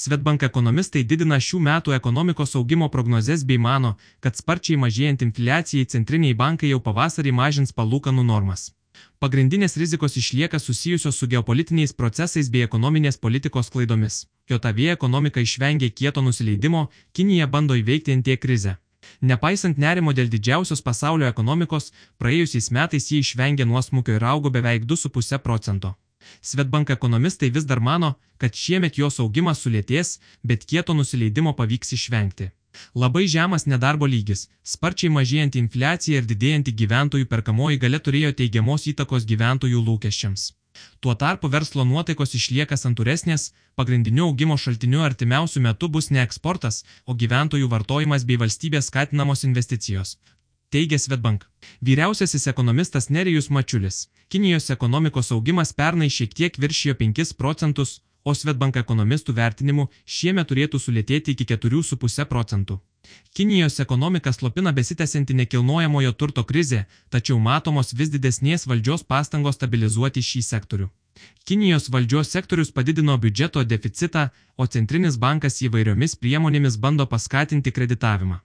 Svetbank ekonomistai didina šių metų ekonomikos augimo prognozes bei mano, kad sparčiai mažėjant infliacijai centriniai bankai jau pavasarį mažins palūkanų normas. Pagrindinės rizikos išlieka susijusios su geopolitiniais procesais bei ekonominės politikos klaidomis. JOTAV ekonomika išvengė kieto nusileidimo, Kinija bando įveikti NT krizę. Nepaisant nerimo dėl didžiausios pasaulio ekonomikos, praėjusiais metais jį išvengė nuosmukio ir augo beveik 2,5 procento. Svetbank ekonomistai vis dar mano, kad šiemet jos augimas sulėties, bet kieto nusileidimo pavyks išvengti. Labai žemas nedarbo lygis, sparčiai mažėjanti infliacija ir didėjanti gyventojų perkamoji gale turėjo teigiamos įtakos gyventojų lūkesčiams. Tuo tarpu verslo nuotaikos išlieka santūresnės, pagrindiniu augimo šaltiniu artimiausių metų bus ne eksportas, o gyventojų vartojimas bei valstybės skatinamos investicijos. Teigia Svetbank. Vyriausiasis ekonomistas Nerijus Mačiulis. Kinijos ekonomikos augimas pernai šiek tiek viršijo 5 procentus, o Svetbank ekonomistų vertinimu šiemet turėtų sulėtėti iki 4,5 procentų. Kinijos ekonomika slopina besitęsianti nekilnojamojo turto krizė, tačiau matomos vis didesnės valdžios pastangos stabilizuoti šį sektorių. Kinijos valdžios sektorius padidino biudžeto deficitą, o centrinis bankas įvairiomis priemonėmis bando paskatinti kreditavimą.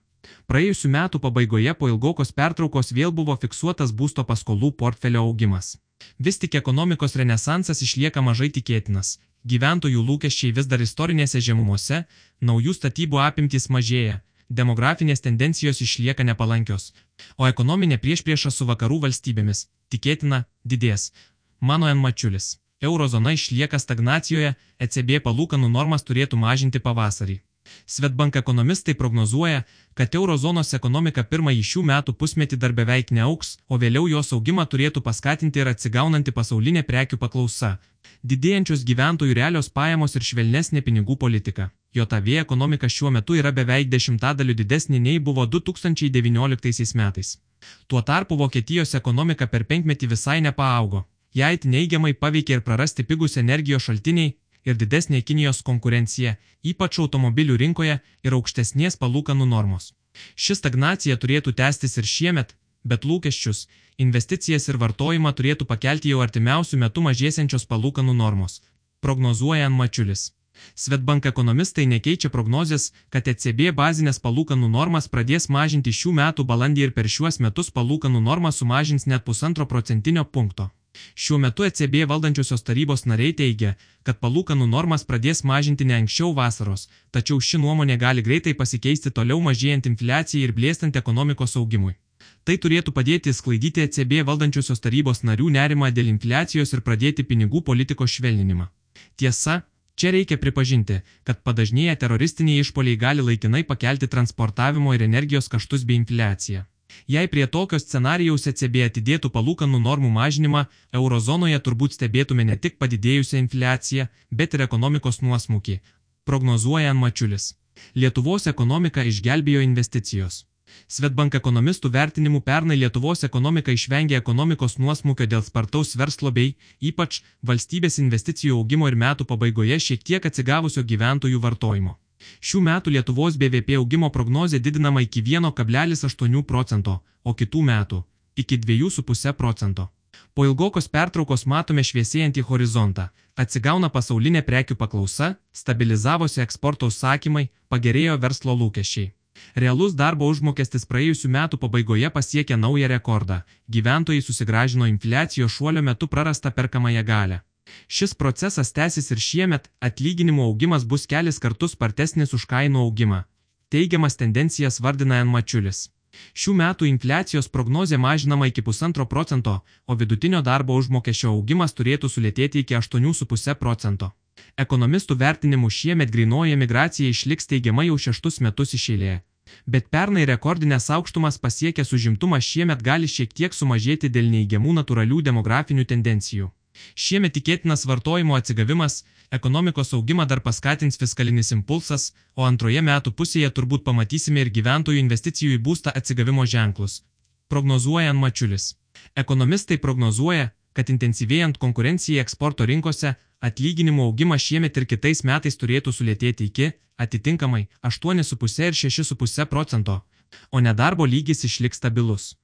Praėjusiu metu pabaigoje po ilgokos pertraukos vėl buvo fiksuotas būsto paskolų portfelio augimas. Vis tik ekonomikos renesansas išlieka mažai tikėtinas, gyventojų lūkesčiai vis dar istorinėse žemumose, naujų statybų apimtys mažėja, demografinės tendencijos išlieka nepalankios, o ekonominė priešprieša su vakarų valstybėmis, tikėtina, didės. Mano N. Mačiulis. Eurozona išlieka stagnacijoje, ECB palūkanų normas turėtų mažinti pavasarį. Svetbank ekonomistai prognozuoja, kad eurozonos ekonomika pirmąjį šių metų pusmetį dar beveik neauks, o vėliau jos augimą turėtų paskatinti ir atsigaunanti pasaulinė prekių paklausa, didėjančios gyventojų realios pajamos ir švelnesnė pinigų politika. JAV ekonomika šiuo metu yra beveik dešimtadaliu didesnė nei buvo 2019 metais. Tuo tarpu Vokietijos ekonomika per penkmetį visai nepaaugo. Jei neigiamai paveikė ir prarasti pigus energijos šaltiniai, ir didesnė Kinijos konkurencija, ypač automobilių rinkoje ir aukštesnės palūkanų normos. Ši stagnacija turėtų tęstis ir šiemet, bet lūkesčius, investicijas ir vartojimą turėtų pakelti jau artimiausių metų mažėsiančios palūkanų normos, prognozuoja Mačiulis. Svetbank ekonomistai nekeičia prognozės, kad ECB bazinės palūkanų normas pradės mažinti šių metų balandį ir per šiuos metus palūkanų normą sumažins net pusantro procentinio punkto. Šiuo metu ECB valdančiosios tarybos nariai teigia, kad palūkanų normas pradės mažinti ne anksčiau vasaros, tačiau ši nuomonė gali greitai pasikeisti toliau mažėjant infliacijai ir blėstant ekonomikos augimui. Tai turėtų padėti sklaidyti ECB valdančiosios tarybos narių nerimą dėl infliacijos ir pradėti pinigų politikos švelninimą. Tiesa, Čia reikia pripažinti, kad padažnėję teroristiniai išpoliai gali laikinai pakelti transportavimo ir energijos kaštus bei infliaciją. Jei prie tokio scenarijaus ECB atidėtų palūkanų normų mažinimą, eurozonoje turbūt stebėtume ne tik padidėjusią infliaciją, bet ir ekonomikos nuosmukį, prognozuoja Mačiulis. Lietuvos ekonomika išgelbėjo investicijos. Svetbank ekonomistų vertinimų pernai Lietuvos ekonomika išvengė ekonomikos nuosmukio dėl spartaus verslo bei, ypač, valstybės investicijų augimo ir metų pabaigoje šiek tiek atsigavusio gyventojų vartojimo. Šių metų Lietuvos BVP augimo prognozė didinama iki 1,8 procento, o kitų metų - iki 2,5 procento. Po ilgokos pertraukos matome šviesėjantį horizontą, atsigauna pasaulinė prekių paklausa, stabilizavosi eksporto užsakymai, pagerėjo verslo lūkesčiai. Realus darbo užmokestis praėjusiu metu pabaigoje pasiekė naują rekordą, gyventojai susigražino infliacijos šuolio metu prarastą perkamąją galę. Šis procesas tęsis ir šiemet, atlyginimų augimas bus kelis kartus spartesnis už kainų augimą. Teigiamas tendencijas vardina N. Mačiulis. Šių metų infliacijos prognozė mažinama iki 1,5 procento, o vidutinio darbo užmokesčio augimas turėtų sulėtėti iki 8,5 procento. Ekonomistų vertinimų šiemet grinoji migracija išliks teigiamai jau šeštus metus išėlėje. Bet pernai rekordinės aukštumas pasiekęs užimtumas šiemet gali šiek tiek sumažėti dėl neįgiamų natūralių demografinių tendencijų. Šiemet tikėtinas vartojimo atsigavimas, ekonomikos augimą dar paskatins fiskalinis impulsas, o antroje metų pusėje turbūt pamatysime ir gyventojų investicijų į būstą atsigavimo ženklus. Prognozuoja Mačiulis. Ekonomistai prognozuoja, kad intensyvėjant konkurencijai eksporto rinkose, atlyginimų augimas šiemet ir kitais metais turėtų sulėtėti iki, atitinkamai, 8,5 ir 6,5 procento, o nedarbo lygis išliks stabilus.